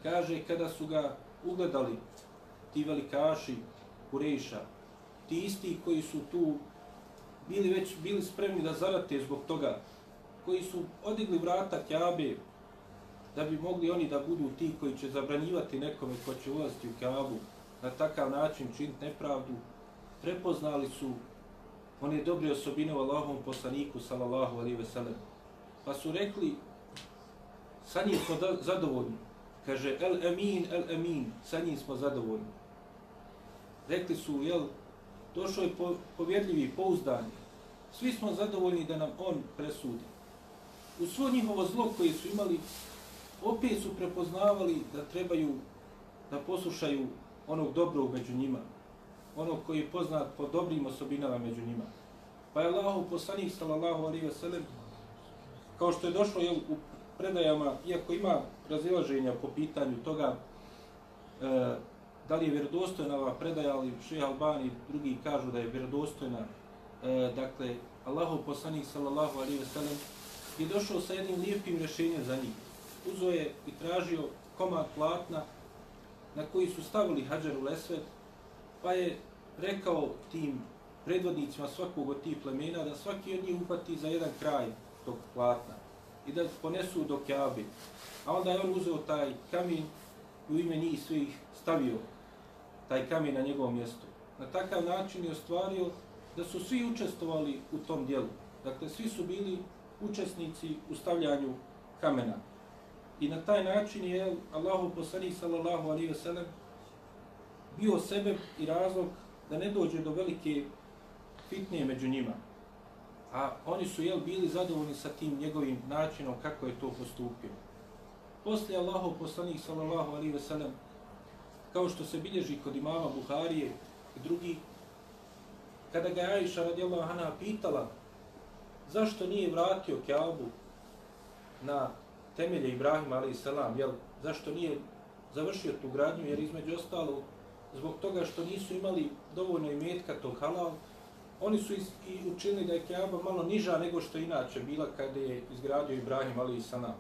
Kaže, kada su ga ugledali ti velikaši Kurejiša, ti isti koji su tu bili već bili spremni da zarate zbog toga, koji su odigli vrata Kjabe, da bi mogli oni da budu ti koji će zabranjivati nekome ko će ulaziti u Kjabu, na takav način činiti nepravdu, prepoznali su one dobre osobine u Allahovom poslaniku, sallallahu alihi ve. Pa su rekli, sa njim smo zadovoljni. Kaže, el emin, el emin, sa njim smo zadovoljni. Rekli su, jel, došao je po, povjedljivi, pouzdani. Svi smo zadovoljni da nam on presudi. U svo njihovo zlo koje su imali, opet su prepoznavali da trebaju da poslušaju onog dobrog među njima, onog koji je poznat po dobrim osobinama među njima. Pa je Allah poslanik sallallahu alaihi ve sellem, kao što je došlo jel, u predajama, iako ima razilaženja po pitanju toga, e, da li je vjerodostojna ova predaja, ali šeha Albani drugi kažu da je vjerodostojna. E, dakle, Allahu poslanik sallallahu alaihi ve sellem je došao sa jednim lijepim rješenjem za njih. Uzo je i tražio komad platna na koji su stavili Hadžar u Lesved, pa je rekao tim predvodnicima svakog od tih plemena da svaki od njih upati za jedan kraj tog platna i da ponesu do Kjabe. A onda je on uzeo taj kamen i u ime njih svih stavio taj kamen na njegovo mjesto. Na takav način je ostvario da su svi učestvovali u tom dijelu. Dakle, svi su bili učesnici u stavljanju kamena. I na taj način je Allahu poslanik sallallahu alaihi ve sellem bio sebe i razlog da ne dođe do velike fitnije među njima. A oni su jel bili zadovoljni sa tim njegovim načinom kako je to postupio. Poslije Allahu poslanik sallallahu alaihi ve sellem kao što se bilježi kod imama Buharije i drugi, kada ga je Aisha radijallahu anha pitala zašto nije vratio Kjabu na temelje Ibrahima alaih salam, jel, zašto nije završio tu gradnju, jer između ostalo, zbog toga što nisu imali dovoljno imetka tog halal, oni su i učinili da je Kjaba malo niža nego što inače bila kada je izgradio Ibrahim alaih salam.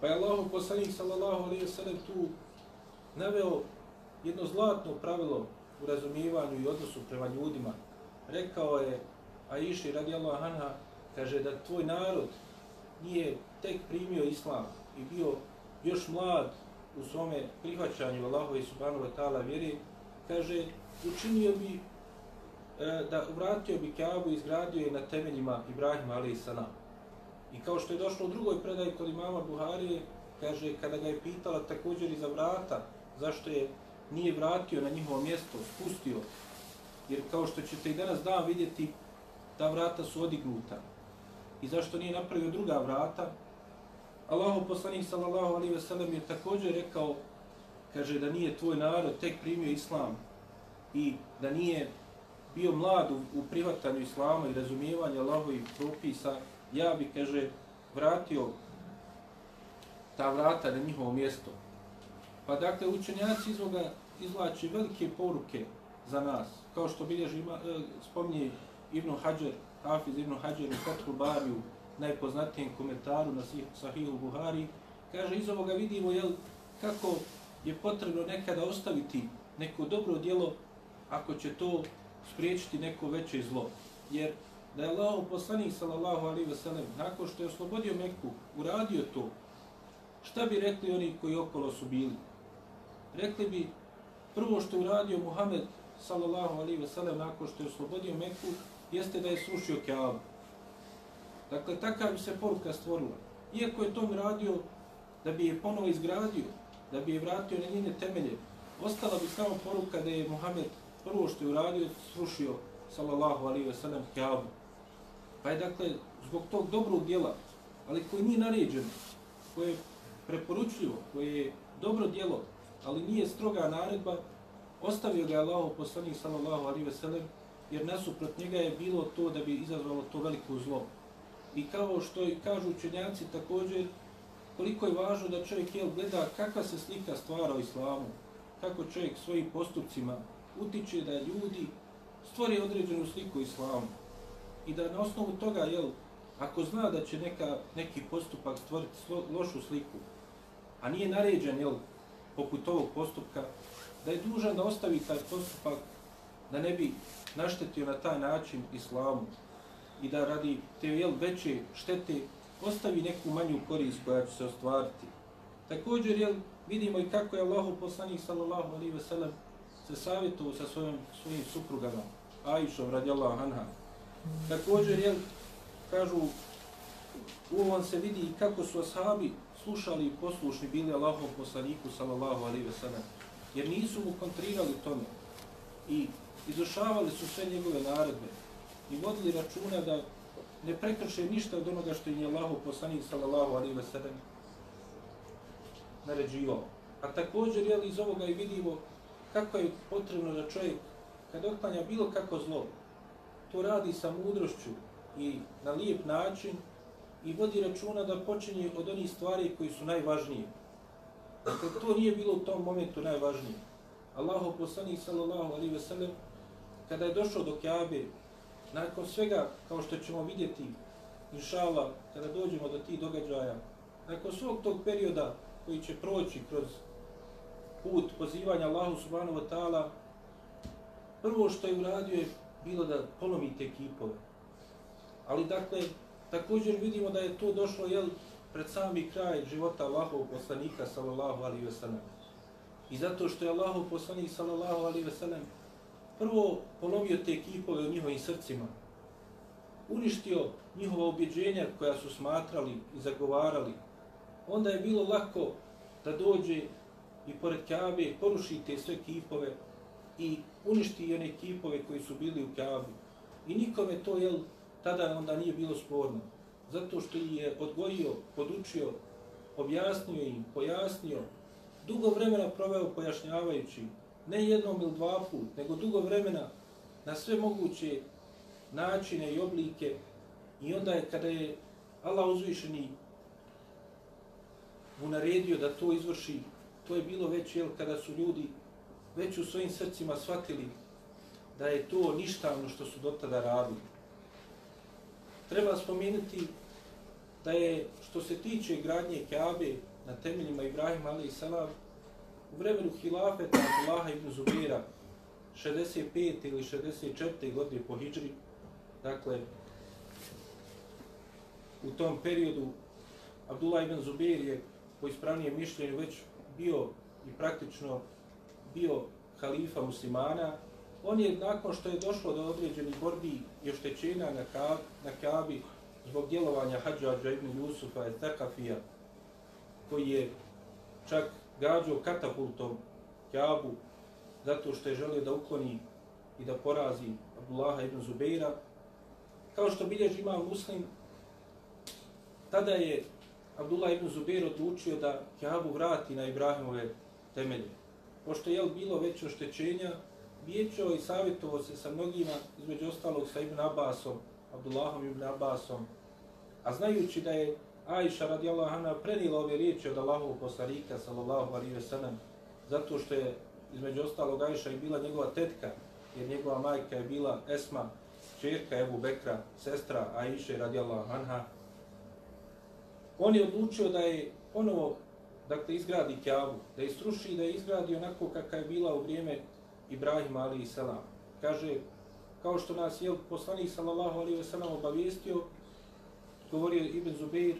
Pa je Allah poslanik sallallahu alaihi sallam tu naveo jedno zlatno pravilo u razumijevanju i odnosu prema ljudima. Rekao je Aiši radijallahu anha, kaže da tvoj narod nije tek primio islam i bio još mlad u svome prihvaćanju Allahove subhanahu wa ta'ala vjeri, kaže, učinio bi e, da vratio bi Kaabu i izgradio je na temeljima Ibrahima alaih sana. I kao što je došlo u drugoj predaji kod imama Buharije, kaže, kada ga je pitala također za vrata, zašto je nije vratio na njihovo mjesto, spustio, jer kao što ćete i danas dan vidjeti, ta vrata su odignuta. I zašto nije napravio druga vrata? Allahu poslanik sallallahu alaihi ve sellem je također rekao, kaže da nije tvoj narod tek primio islam i da nije bio mlad u, u prihvatanju islama i razumijevanju Allahovih propisa, ja bi, kaže, vratio ta vrata na njihovo mjesto. Pa dakle, učenjaci iz ovoga izvlači velike poruke za nas, kao što bilježi, ima, e, spominje Ibn Hajar, Hafiz Ibn Hajar u Fathul Bariju, najpoznatijem komentaru na Sahihu Buhari, kaže, iz ovoga vidimo jel, kako je potrebno nekada ostaviti neko dobro djelo ako će to spriječiti neko veće zlo. Jer da je Allah poslanik sallallahu alaihi ve sellem nakon što je oslobodio Meku, uradio to, šta bi rekli oni koji okolo su bili? rekli bi prvo što je uradio Muhammed sallallahu alaihi ve sellem nakon što je oslobodio Meku, jeste da je srušio Kaabu. Dakle, takav bi se poruka stvorila. Iako je to radio da bi je ponovo izgradio, da bi je vratio na njene temelje, ostala bi samo poruka da je Muhammed prvo što je uradio, srušio, sallallahu alaihi ve sellem, Kaabu. Pa je dakle, zbog tog dobrog djela, ali koji nije naređen, koje je preporučljivo, koje je dobro djelo, ali nije stroga naredba, ostavio ga je Allah poslanik sallallahu alaihi ve sellem, jer nasuprot njega je bilo to da bi izazvalo to veliko zlo. I kao što i kažu učenjaci također, koliko je važno da čovjek jel, gleda kakva se slika stvara o islamu, kako čovjek svojim postupcima utiče da ljudi stvori određenu sliku islamu. I da na osnovu toga, jel, ako zna da će neka, neki postupak stvoriti slo, lošu sliku, a nije naređen, jel, poput ovog postupka, da je dužan da ostavi taj postupak da ne bi naštetio na taj način islamu i da radi te jel, veće štete ostavi neku manju korist koja će se ostvariti. Također jel, vidimo i kako je Allahu poslanik sallallahu alaihi ve sellem se savjetovao sa svojim, svojim suprugama, Aishom radijallahu anha. Također, jel, kažu, u ovom se vidi kako su ashabi slušali i poslušni bili Allahom poslaniku sallallahu alaihi ve sellem, jer nisu mu kontrirali tome i izušavali su sve njegove naredbe i vodili računa da ne prekrše ništa od onoga što je Allahu poslanik sallallahu alaihi ve sellem naređivao. A također, jel, iz ovoga i vidimo kako je potrebno da čovjek, kad otklanja bilo kako zlo, to radi sa mudrošću i na lijep način i vodi računa da počinje od onih stvari koji su najvažnije. Dakle, to nije bilo u tom momentu najvažnije. Allahu poslanik sallallahu alaihi ve sellem, kada je došao do Kjabe, nakon svega, kao što ćemo vidjeti, inšala, kada dođemo do tih događaja, nakon svog tog perioda koji će proći kroz put pozivanja Allahu subhanahu wa ta'ala, prvo što je uradio je bilo da polomi te kipove. Ali dakle, također vidimo da je to došlo jel, pred sami kraj života Allahov poslanika sallallahu alaihi ve sellem. I zato što je Allahov poslanik sallallahu alaihi ve sellem prvo ponovio te kipove u njihovim srcima, uništio njihova objeđenja koja su smatrali i zagovarali, onda je bilo lako da dođe i pored Kabe poruši te sve kipove i uništi one kipove koji su bili u Kabi. I nikome to jel, tada onda nije bilo sporno. Zato što je odgojio, podučio, objasnio im, pojasnio, dugo vremena proveo pojašnjavajući, ne jednom ili dva put, nego dugo vremena na sve moguće načine i oblike. I onda je kada je Allah uzvišeni mu naredio da to izvrši, to je bilo već jel, kada su ljudi već u svojim srcima shvatili da je to ništavno što su do tada radili. Treba spomenuti da je, što se tiče gradnje Kaabe na temeljima Ibrahima alaih Salam, u vremenu hilafeta Abdullaha ibn Zubira, 65. ili 64. godine po Hidžri, dakle, u tom periodu Abdullah ibn Zubir je po ispravnijem mišljenju već bio i praktično bio halifa muslimana, on je nakon što je došlo do određenih borbi i oštećenja na, Kab, na Kabi zbog djelovanja Hadžađa ibn Jusufa i Takafija, koji je čak gađao katapultom Kjabu zato što je želio da ukloni i da porazi Abdullaha ibn Zubeira. Kao što bilježi imam muslim, tada je Abdullah ibn Zubeir odlučio da Kjabu vrati na Ibrahimove temelje. Pošto je bilo već oštećenja, vječao i savjetovao se sa mnogima, između ostalog sa Ibn Abbasom, Abdullahom ibn Abbasom, a znajući da je Aisha radijallahu anha prenila ove riječi od Allahovog poslanika sallallahu alaihi ve sellem, zato što je između ostalog Aisha i bila njegova tetka, jer njegova majka je bila Esma, čerka Ebu Bekra, sestra Aisha radijallahu anha, on je odlučio da je ponovo dakle, izgradi Kjavu, da je sruši da je izgradi onako kakva je bila u vrijeme Ibrahima ali i selam. Kaže, kao što nas je poslanik sallallahu alaihi ve sellem obavijestio, govorio Ibn Zubeir,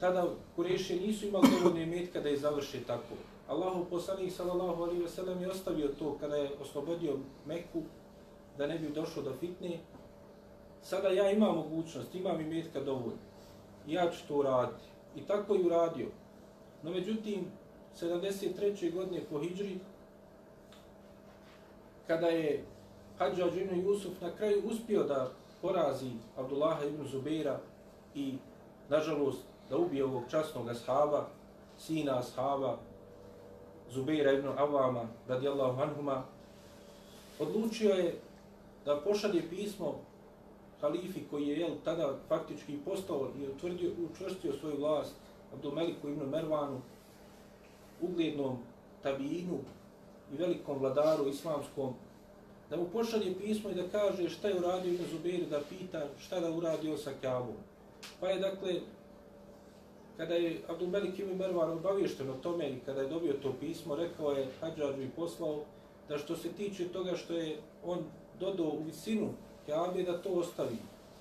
tada Kureše nisu imali dovoljne metka da je završe tako. Allahu poslanik sallallahu alaihi ve sellem je ostavio to kada je oslobodio Meku, da ne bi došlo do fitne. Sada ja imam mogućnost, imam i metka dovoljno ja ću to uraditi. I tako je uradio. No međutim, 73. godine po Hidžri, kada je Hadžađ ibn Jusuf na kraju uspio da porazi Abdullaha ibn Zubeira i, nažalost, da ubije ovog časnog ashaba, sina ashaba, Zubeira ibn Avama, radijallahu anhuma, odlučio je da pošalje pismo halifi koji je jel, tada faktički postao i utvrdio, učvrstio svoju vlast Abdulmeliku ibn Mervanu, uglednom tabijinu i velikom vladaru islamskom, da mu pošalje pismo i da kaže šta je uradio Ibn Zubeir, da pita šta da uradio sa Kjabom. Pa je dakle, kada je Abdul Melik ibn Mervan obavješten o tome i kada je dobio to pismo, rekao je Hadžađu i poslao da što se tiče toga što je on dodao u visinu Kjabe, da to ostavi.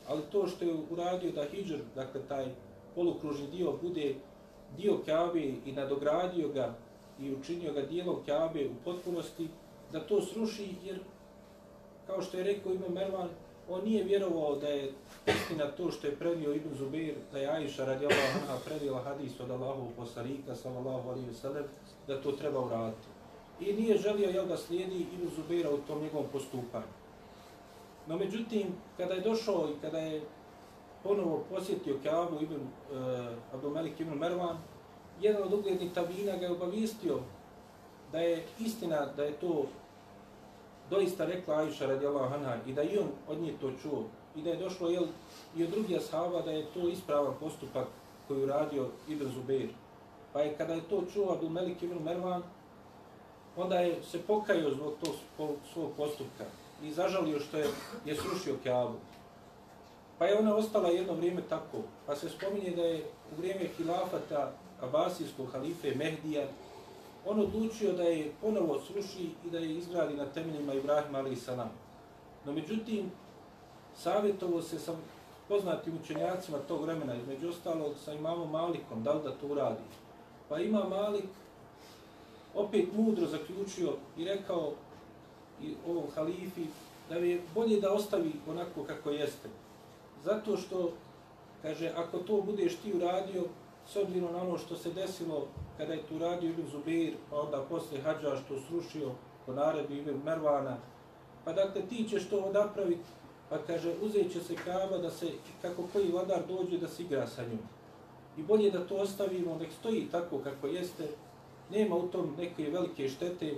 Ali to što je uradio da Hidžr, dakle taj polukružni dio, bude dio Kabe i nadogradio ga i učinio ga dijelom Kabe u potpunosti, da to sruši jer kao što je rekao Ibn Mervan, on nije vjerovao da je istina to što je prenio Ibn Zubair, da je Aisha radijallahu anha predvila hadis od Allahu poslanika, sallallahu alaihi sallam, da to treba uraditi. I nije želio jel, da slijedi Ibn Zubaira u tom njegovom postupanju. No međutim, kada je došao i kada je ponovo posjetio Kaabu Ibn e, uh, Abdul Malik Ibn Mervan, jedan od uglednih tabina ga je obavistio da je istina da je to doista rekla Aisha radijallahu anha i da i on od nje to čuo i da je došlo jel, i od drugih ashaba da je to ispravan postupak koji uradio Ibn Zubair. Pa je kada je to čuo Abdul Melik Ibn Mervan, onda je se pokajao zbog tog svog postupka i zažalio što je, je srušio Kjavu. Pa je ona ostala jedno vrijeme tako. Pa se spominje da je u vrijeme hilafata Abasijskog halife Mehdija on odlučio da je ponovo sruši i da je izgradi na temeljima Ibrahima ali i salam. No međutim, savjetovo se sa poznatim učenjacima tog vremena, između ostalog sa imamom Malikom, da li da to uradi. Pa ima Malik opet mudro zaključio i rekao i ovom halifi da je bolje da ostavi onako kako jeste. Zato što, kaže, ako to budeš ti uradio, s obzirom na ono što se desilo kada je tu radio Ibn Zubir, pa onda posle hađa što srušio po naredbi Ibn Mervana, pa dakle ti ćeš to odapraviti, pa kaže uzet će se kaba da se, kako koji vladar dođe da se igra sa njom. I bolje da to ostavimo, nek stoji tako kako jeste, nema u tom neke velike štete,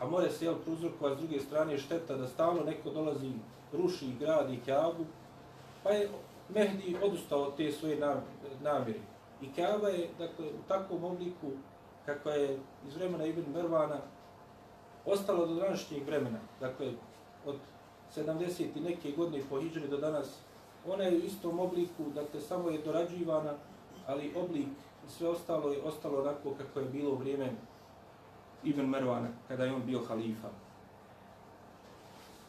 a more se jel pruzrokova s druge strane šteta da stalno neko dolazi, ruši grad i Kjabu, pa je Mehdi odustao od te svoje namjere. I Kaaba je, dakle, u takvom obliku, kako je iz vremena Ibn Mervana, ostalo do današnjeg vremena, dakle, od 70. i neke godine po Hidžri do danas, ona je u istom obliku, dakle, samo je dorađivana, ali oblik i sve ostalo je ostalo onako kako je bilo u vrijeme Ibn Mervana, kada je on bio halifa.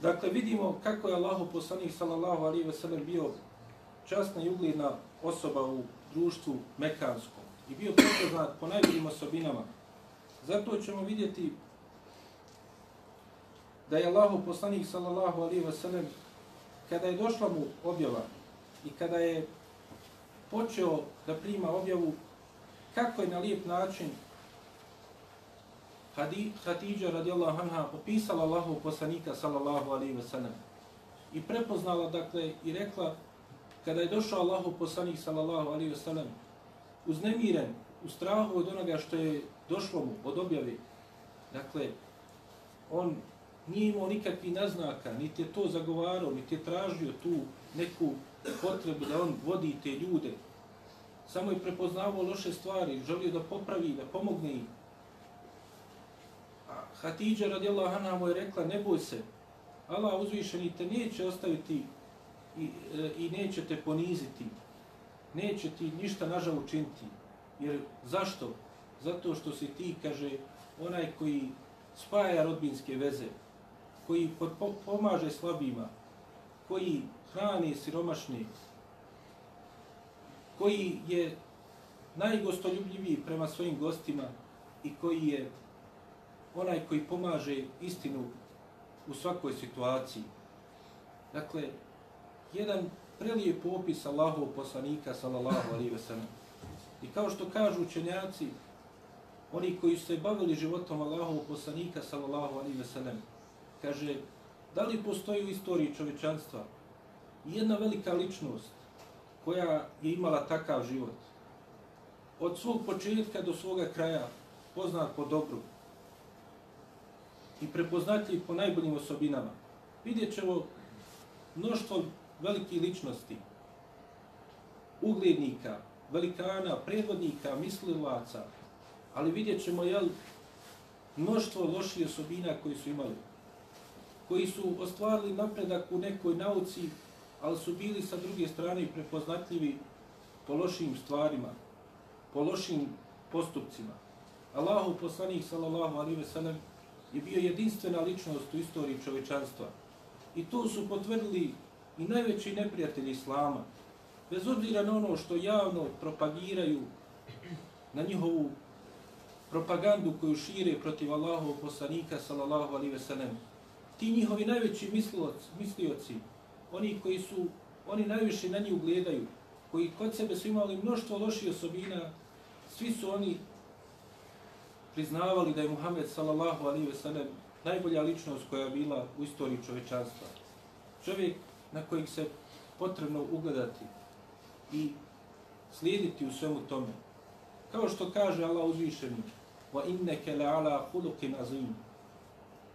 Dakle, vidimo kako je Allahu poslanik sallallahu alaihi ve sellem bio časna i ugledna osoba u društvu mekanskom i bio prepoznat po najboljim osobinama. Zato ćemo vidjeti da je Allahu poslanik sallallahu alaihi wa sallam kada je došla mu objava i kada je počeo da prima objavu kako je na lijep način Hatidža radijallahu anha opisala Allahu poslanika sallallahu alaihi wa sallam i prepoznala dakle i rekla kada je došao Allahu poslanik sallallahu alejhi ve sellem uznemiren u strahu od onoga što je došlo mu od objave dakle on nije imao nikakvih naznaka niti je to zagovarao niti je tražio tu neku potrebu da on vodi te ljude. Samo je prepoznavao loše stvari želio da popravi da pomogne im. A Hatidža radijallahu anha mu je rekla ne boj se Allah uzvišeni te neće ostaviti i, e, i neće te poniziti. Neće ti ništa nažal učiniti. Jer zašto? Zato što si ti, kaže, onaj koji spaja rodbinske veze, koji pomaže slabima, koji hrani siromašni, koji je najgostoljubljiviji prema svojim gostima i koji je onaj koji pomaže istinu u svakoj situaciji. Dakle, jedan prelijep opis Allahov poslanika sallallahu alaihi ve sellem. I kao što kažu učenjaci, oni koji su se bavili životom Allahovog poslanika sallallahu alaihi ve sellem, kaže, da li postoji u istoriji čovečanstva jedna velika ličnost koja je imala takav život? Od svog početka do svoga kraja poznat po dobru i prepoznatljiv po najboljim osobinama. Vidjet ćemo mnoštvo veliki ličnosti, uglednika, velikana, predvodnika, mislilaca, ali vidjet ćemo jel, mnoštvo loših osobina koji su imali, koji su ostvarili napredak u nekoj nauci, ali su bili sa druge strane prepoznatljivi po lošim stvarima, po lošim postupcima. Allahu poslanik sallallahu alaihi ve sellem je bio jedinstvena ličnost u istoriji čovečanstva. I to su potvrdili i najveći neprijatelji Islama, bez obzira na ono što javno propagiraju na njihovu propagandu koju šire protiv Allahov poslanika sallallahu alaihi ve sellem. Ti njihovi najveći mislioci, mislioci, oni koji su, oni najviše na njih ugledaju, koji kod sebe su imali mnoštvo loših osobina, svi su oni priznavali da je Muhammed sallallahu alaihi ve sellem najbolja ličnost koja je bila u istoriji čovečanstva. Čovjek na kojeg se potrebno ugledati i slijediti u svemu tome. Kao što kaže Allah uzvišeni, wa inneke le ala hulukin azim.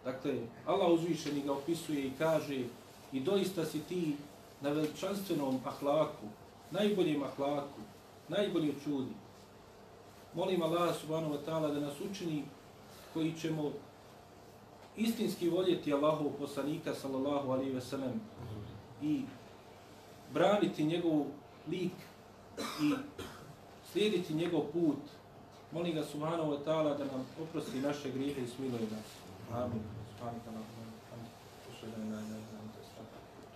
Dakle, Allah uzvišeni ga opisuje i kaže i doista si ti na veličanstvenom ahlaku, najboljem ahlaku, najbolje čudi. Molim Allah subhanahu wa ta'ala da nas učini koji ćemo istinski voljeti Allahov poslanika sallallahu alaihi ve sellem i braniti njegov lik i slijediti njegov put. Molim ga subhanahu wa ta'ala da nam oprosti naše grijehe i smiluje nas. Amin. Subhanahu wa ta'ala.